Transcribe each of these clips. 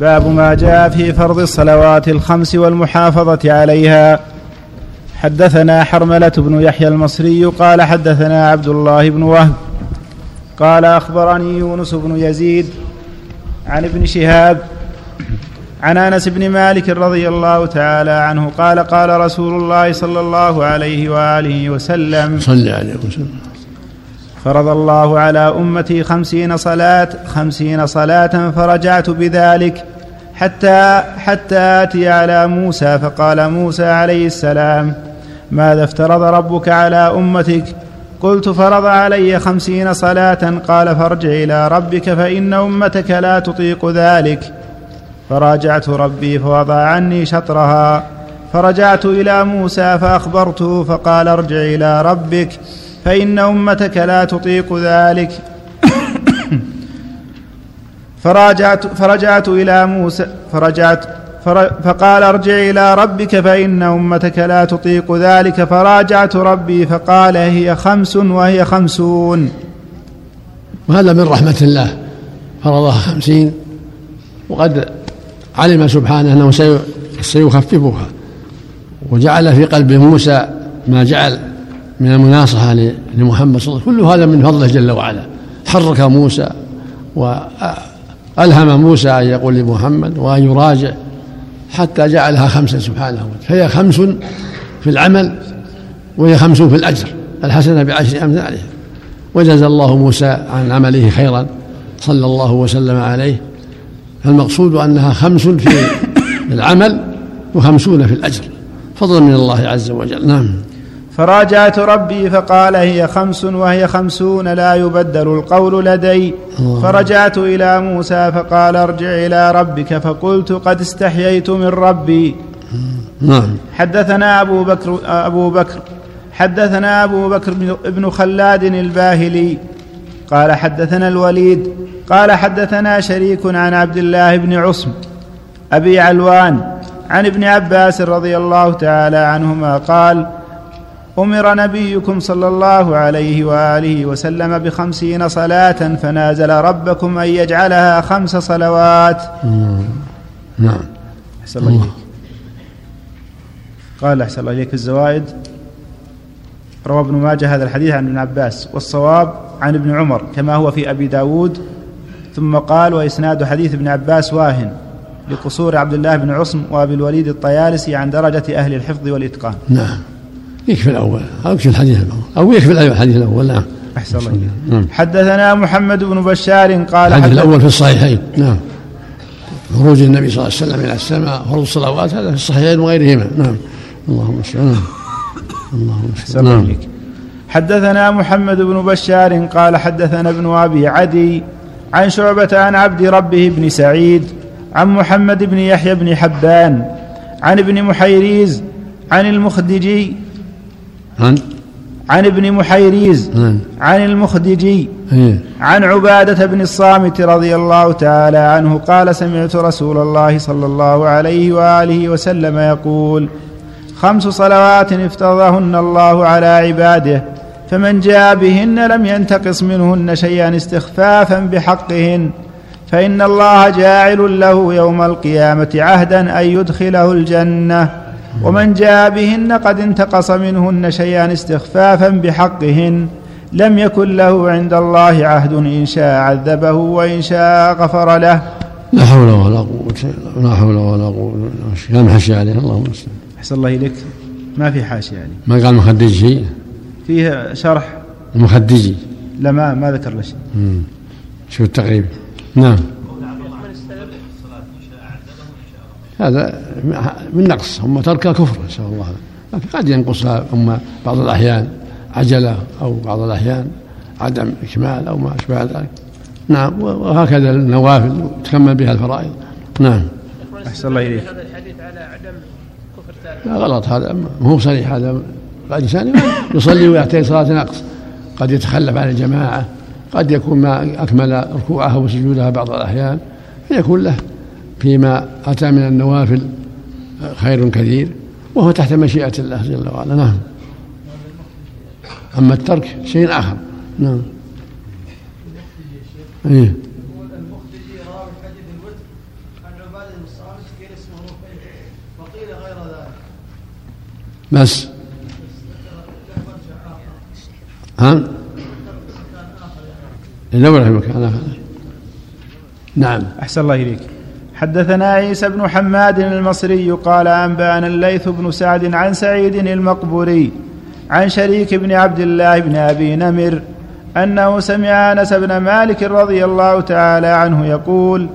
باب ما جاء في فرض الصلوات الخمس والمحافظة عليها. حدثنا حرملة بن يحيى المصري قال حدثنا عبد الله بن وهب قال أخبرني يونس بن يزيد عن ابن شهاب عن أنس بن مالك رضي الله تعالى عنه قال قال رسول الله صلى الله عليه وآله وسلم صلى عليه وسلم. فرض الله على أمتي خمسين صلاة خمسين صلاة فرجعت بذلك حتى حتى آتي على موسى فقال موسى عليه السلام ماذا افترض ربك على أمتك؟ قلت فرض علي خمسين صلاة قال فارجع إلى ربك فإن أمتك لا تطيق ذلك. فراجعت ربي فوضع عني شطرها فرجعت إلى موسى فأخبرته فقال ارجع إلى ربك. فإن أمتك لا تطيق ذلك. فراجعت فرجعت إلى موسى فرجعت فقال ارجع إلى ربك فإن أمتك لا تطيق ذلك. فراجعت ربي فقال هي خمس وهي خمسون. وهذا من رحمة الله. فرضها خمسين. وقد علم سبحانه أنه سيخففها. وجعل في قلب موسى ما جعل. من المناصحة لمحمد صلى الله عليه وسلم. كل هذا من فضله جل وعلا. حرك موسى والهم موسى أن يقول لمحمد وأن يراجع حتى جعلها خمسا سبحانه وتعالى. فهي خمس في العمل وهي خمس في الأجر. الحسنة بعشر امثالها وجزى الله موسى عن عمله خيرا صلى الله وسلم عليه. فالمقصود أنها خمس في العمل وخمسون في الأجر. فضلا من الله عز وجل. نعم. فراجعت ربي فقال هي خمس وهي خمسون لا يبدل القول لدي. فرجعت إلى موسى فقال ارجع إلى ربك فقلت قد استحييت من ربي. نعم. حدثنا أبو بكر أبو بكر. حدثنا أبو بكر بن خلاد الباهلي. قال حدثنا الوليد. قال حدثنا شريك عن عبد الله بن عصم. أبي علوان عن ابن عباس رضي الله تعالى عنهما قال أمر نبيكم صلى الله عليه وآله وسلم بخمسين صلاة فنازل ربكم أن يجعلها خمس صلوات. نعم. أحسن الله إليك. قال أحسن الله إليك في الزوائد. روى ابن ماجه هذا الحديث عن ابن عباس. والصواب عن ابن عمر كما هو في أبي داود. ثم قال وإسناد حديث ابن عباس واهن لقصور عبد الله بن عصم وأبي الوليد الطيالسي عن درجة أهل الحفظ والإتقان. نعم. يكفي الأول. أو يكفي الحديث الأول. أو يكفي الحديث الأول. نعم. أحسن الله. نعم. حدثنا محمد بن بشار قال الحديث الأول في الصحيحين. نعم. خروج النبي صلى الله عليه وسلم إلى السماء فرض الصلوات هذا في الصحيحين وغيرهما. نعم. اللهم صل نعم اللهم صل نعم. حدثنا محمد بن بشار قال حدثنا ابن أبي عدي عن شعبة عن عبد ربه بن سعيد عن محمد بن يحيى بن حبان عن ابن محيريز عن المخدجي عن عن ابن محيريز عن المخدجي إيه. عن عبادة بن الصامت رضي الله تعالى عنه قال سمعت رسول الله صلى الله عليه وآله وسلم يقول خمس صلوات افترضهن الله على عباده فمن جاء بهن لم ينتقص منهن شيئا استخفافا بحقهن فإن الله جاعل له يوم القيامة عهدا أن يدخله الجنة. ومن جاء بهن قد انتقص منهن شيئا استخفافا بحقهن لم يكن له عند الله عهد إن شاء عذبه وإن شاء غفر له. لا حول ولا قوة لا حول ولا قوة كلام حاشية عليه اللهم صل. أحسن الله إليك. ما في حاشية يعني؟ ما قال مخدج شيء فيه شرح. المخدجي لا ما ما ذكر له شيء. شو التقريب. نعم. هذا من نقص هم ترك كفر نسأل الله. لكن قد ينقصها أما بعض الأحيان عجلة أو بعض الأحيان عدم إكمال أو ما أشبه ذلك. نعم وهكذا النوافل تكمل بها الفرائض. نعم. أحسن الله إليك. هذا الحديث على عدم كفر لا غلط هذا ما هو صريح هذا الإنسان يصلي ويعتري صلاة نقص. قد يتخلف عن الجماعة قد يكون ما أكمل ركوعها وسجودها بعض الأحيان فيكون له فيما أتى من النوافل خير كثير وهو تحت مشيئة الله جل وعلا. نعم. أما الترك شيء آخر. نعم. إيه. بس. ها؟ يدور في مكان آخر نعم. أحسن الله إليك. حدثنا عيسى بن حماد المصري قال أنبأنا الليث بن سعد عن سعيد المقبوري عن شريك بن عبد الله بن أبي نمر أنه سمع أنس بن مالك رضي الله تعالى عنه يقول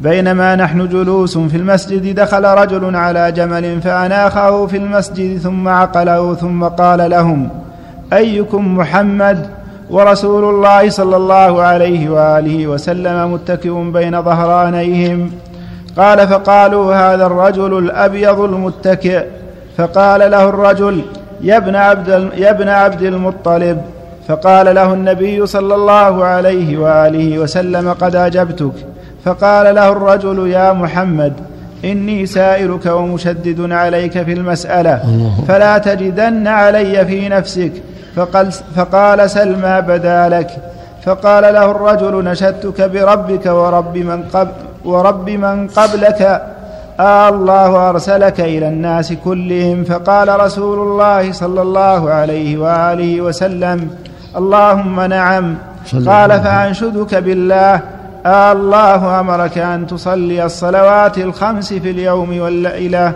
بينما نحن جلوس في المسجد دخل رجل على جمل فأناخه في المسجد ثم عقله ثم قال لهم أيكم محمد؟ ورسول الله صلى الله عليه وآله وسلم متكئ بين ظهرانيهم قال فقالوا هذا الرجل الأبيض المتكئ. فقال له الرجل يا ابن عبد يا ابن عبد المطلب. فقال له النبي صلى الله عليه وآله وسلم قد أجبتك. فقال له الرجل يا محمد إني سائلك ومشدد عليك في المسألة. فلا تجدن علي في نفسك. فقال, فقال سل ما بدا لك. فقال له الرجل نشدتك بربك ورب من, قبل ورب من قبلك آه الله أرسلك إلى الناس كلهم فقال رسول الله صلى الله عليه وآله وسلم اللهم نعم. قال فأنشدك بالله آه الله أمرك أن تصلي الصلوات الخمس في اليوم والليلة.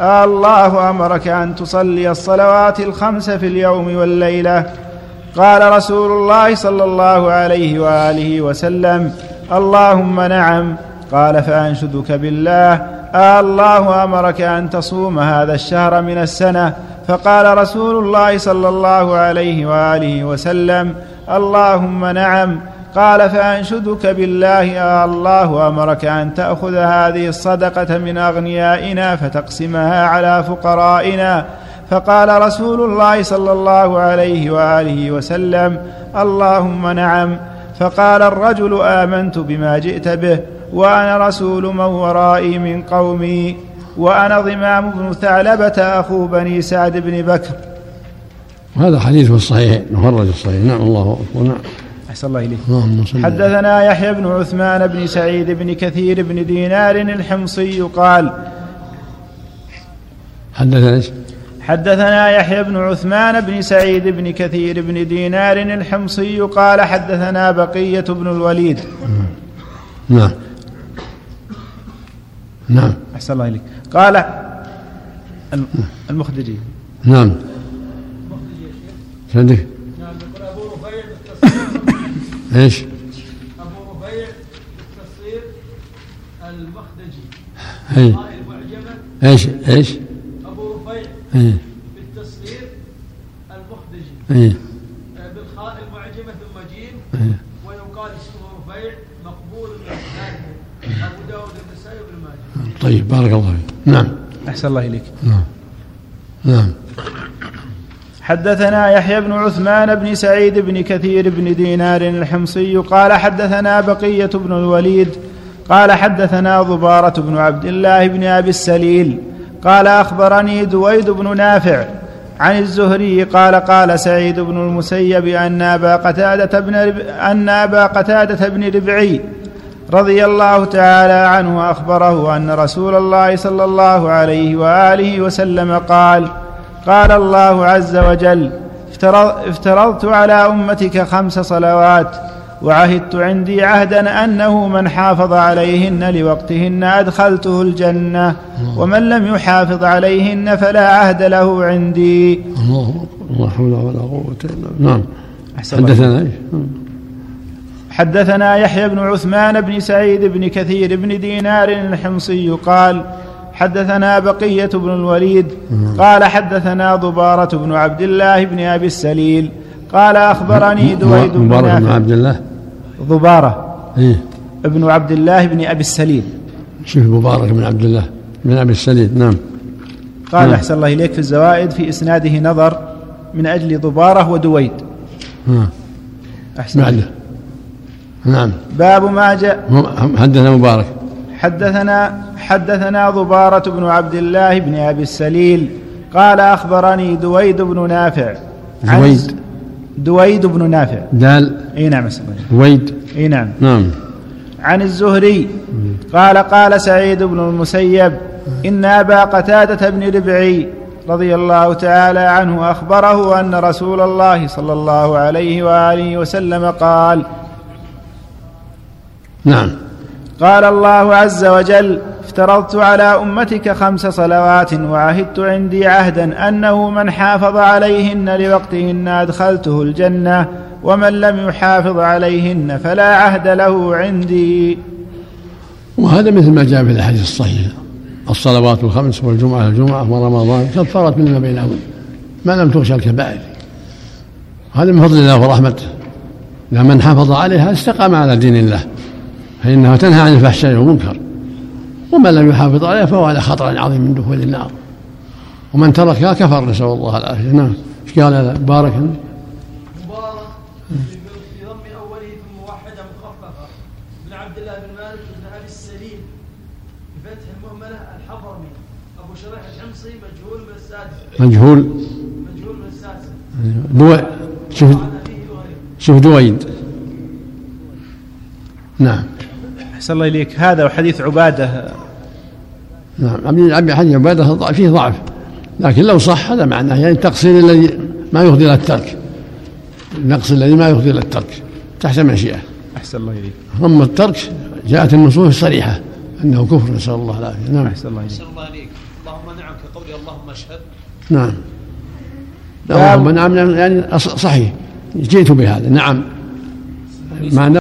آه الله أمرك أن تصلي الصلوات الخمس في اليوم والليلة. قال رسول الله صلى الله عليه وآله وسلم اللهم نعم. قال فأنشدك بالله. آه الله أمرك أن تصوم هذا الشهر من السنة. فقال رسول الله صلى الله عليه وآله وسلم اللهم نعم. قال فأنشدك بالله. آه الله أمرك أن تأخذ هذه الصدقة من أغنيائنا فتقسمها على فقرائنا. فقال رسول الله صلى الله عليه وآله وسلم اللهم نعم. فقال الرجل آمنت بما جئت به وأنا رسول من ورائي من قومي وأنا ضمام بن ثعلبة أخو بني سعد بن بكر. وهذا حديث في الصحيح مخرج الصحيح نعم الله أكبر. نعم. أحسن الله إليك. حدثنا يحيى بن عثمان بن سعيد بن كثير بن دينار الحمصي قال حدثنا حدثنا يحيى بن عثمان بن سعيد بن كثير بن دينار الحمصي قال حدثنا بقية بن الوليد. نعم. نعم. أحسن الله إليك. قال المخدجي. نعم. صدق نعم يقول أبو رفيع إيش؟ أبو رفيع بالتصوير المخدجي. إيش؟ إيش؟ اي بالتصوير المخدجي اي بالخاء المعجمة ثم جيم. اي ويقال اسمه رفيع مقبول أبو داود النسائي وابن ماجه. طيب بارك الله فيك. نعم. أحسن الله إليك. نعم. نعم. حدثنا يحيى بن عثمان بن سعيد بن كثير بن دينار الحمصي قال حدثنا بقية بن الوليد قال حدثنا ضبارة بن عبد الله بن أبي السليل قال أخبرني دويد بن نافع عن الزهري قال قال سعيد بن المسيب أن أبا قتادة بن رب أن أبا قتادة بن ربعي رضي الله تعالى عنه أخبره أن رسول الله صلى الله عليه وآله وسلم قال قال الله عز وجل افترضت على أمتك خمس صلوات وعهدت عندي عهدا أنه من حافظ عليهن لوقتهن أدخلته الجنة ومن لم يحافظ عليهن فلا عهد له عندي. الله. لا حول ولا قوة إلا بالله. نعم. حدثنا إيش؟ حدثنا يحيى بن عثمان بن سعيد بن كثير بن دينار الحمصي قال حدثنا بقية بن الوليد قال حدثنا ضبارة بن عبد الله بن أبي السليل قال أخبرني دويد بن بن عبد الله. ضبارة. إيه. ابن عبد الله بن أبي السليل. شوف مبارك بن عبد الله بن أبي السليل. نعم. قال نعم. أحسن الله إليك في الزوائد في إسناده نظر من أجل ضبارة ودويد. أحسن. بعده نعم. باب ما جاء حدثنا مبارك. حدثنا حدثنا ضبارة بن عبد الله بن أبي السليل. قال أخبرني دويد بن نافع. دويد. دويد بن نافع. دال إي نعم. دويد. إي نعم. نعم. عن الزهري قال قال سعيد بن المسيب إن أبا قتادة بن ربعي رضي الله تعالى عنه أخبره أن رسول الله صلى الله عليه وآله وسلم قال نعم. قال الله عز وجل افترضت على أمتك خمس صلوات وعهدت عندي عهدا أنه من حافظ عليهن لوقتهن أدخلته الجنة ومن لم يحافظ عليهن فلا عهد له عندي. وهذا مثل ما جاء في الحديث الصحيح الصلوات الخمس والجمعة الجمعة ورمضان كفارة من ما بينهن ما لم تغشى الكبائر. هذا من فضل الله ورحمته. من حافظ عليها استقام على دين الله فإنها تنهى عن الفحشاء والمنكر. ومن لم يحافظ عليها فهو على خطر عظيم من دخول النار. ومن تركها كفر نسأل الله العافية. نعم. إيش قال بارك مبارك في ضم اوله ثم عبد الله بن مالك بن ابي السليم بفتح الحضرمي شريح الحمصي مجهول. من مجهول مجهول من. شوف شوف دويد. نعم. أحسن الله إليك. هذا وحديث عبادة. نعم عبد عبد حديث عباده فيه ضعف. لكن لو صح هذا معناه يعني التقصير الذي ما يفضي إلى الترك. النقص الذي ما يفضي إلى الترك تحت مشيئة. أحسن الله إليك. أما الترك جاءت النصوص الصريحة أنه كفر نسأل الله العافية. نعم. أحسن الله إليك. أحسن الله عليك اللهم نعم كقولي اللهم أشهد. نعم. اللهم نعم نعم، يعني أص- صحيح. جئت بهذا. نعم. معناه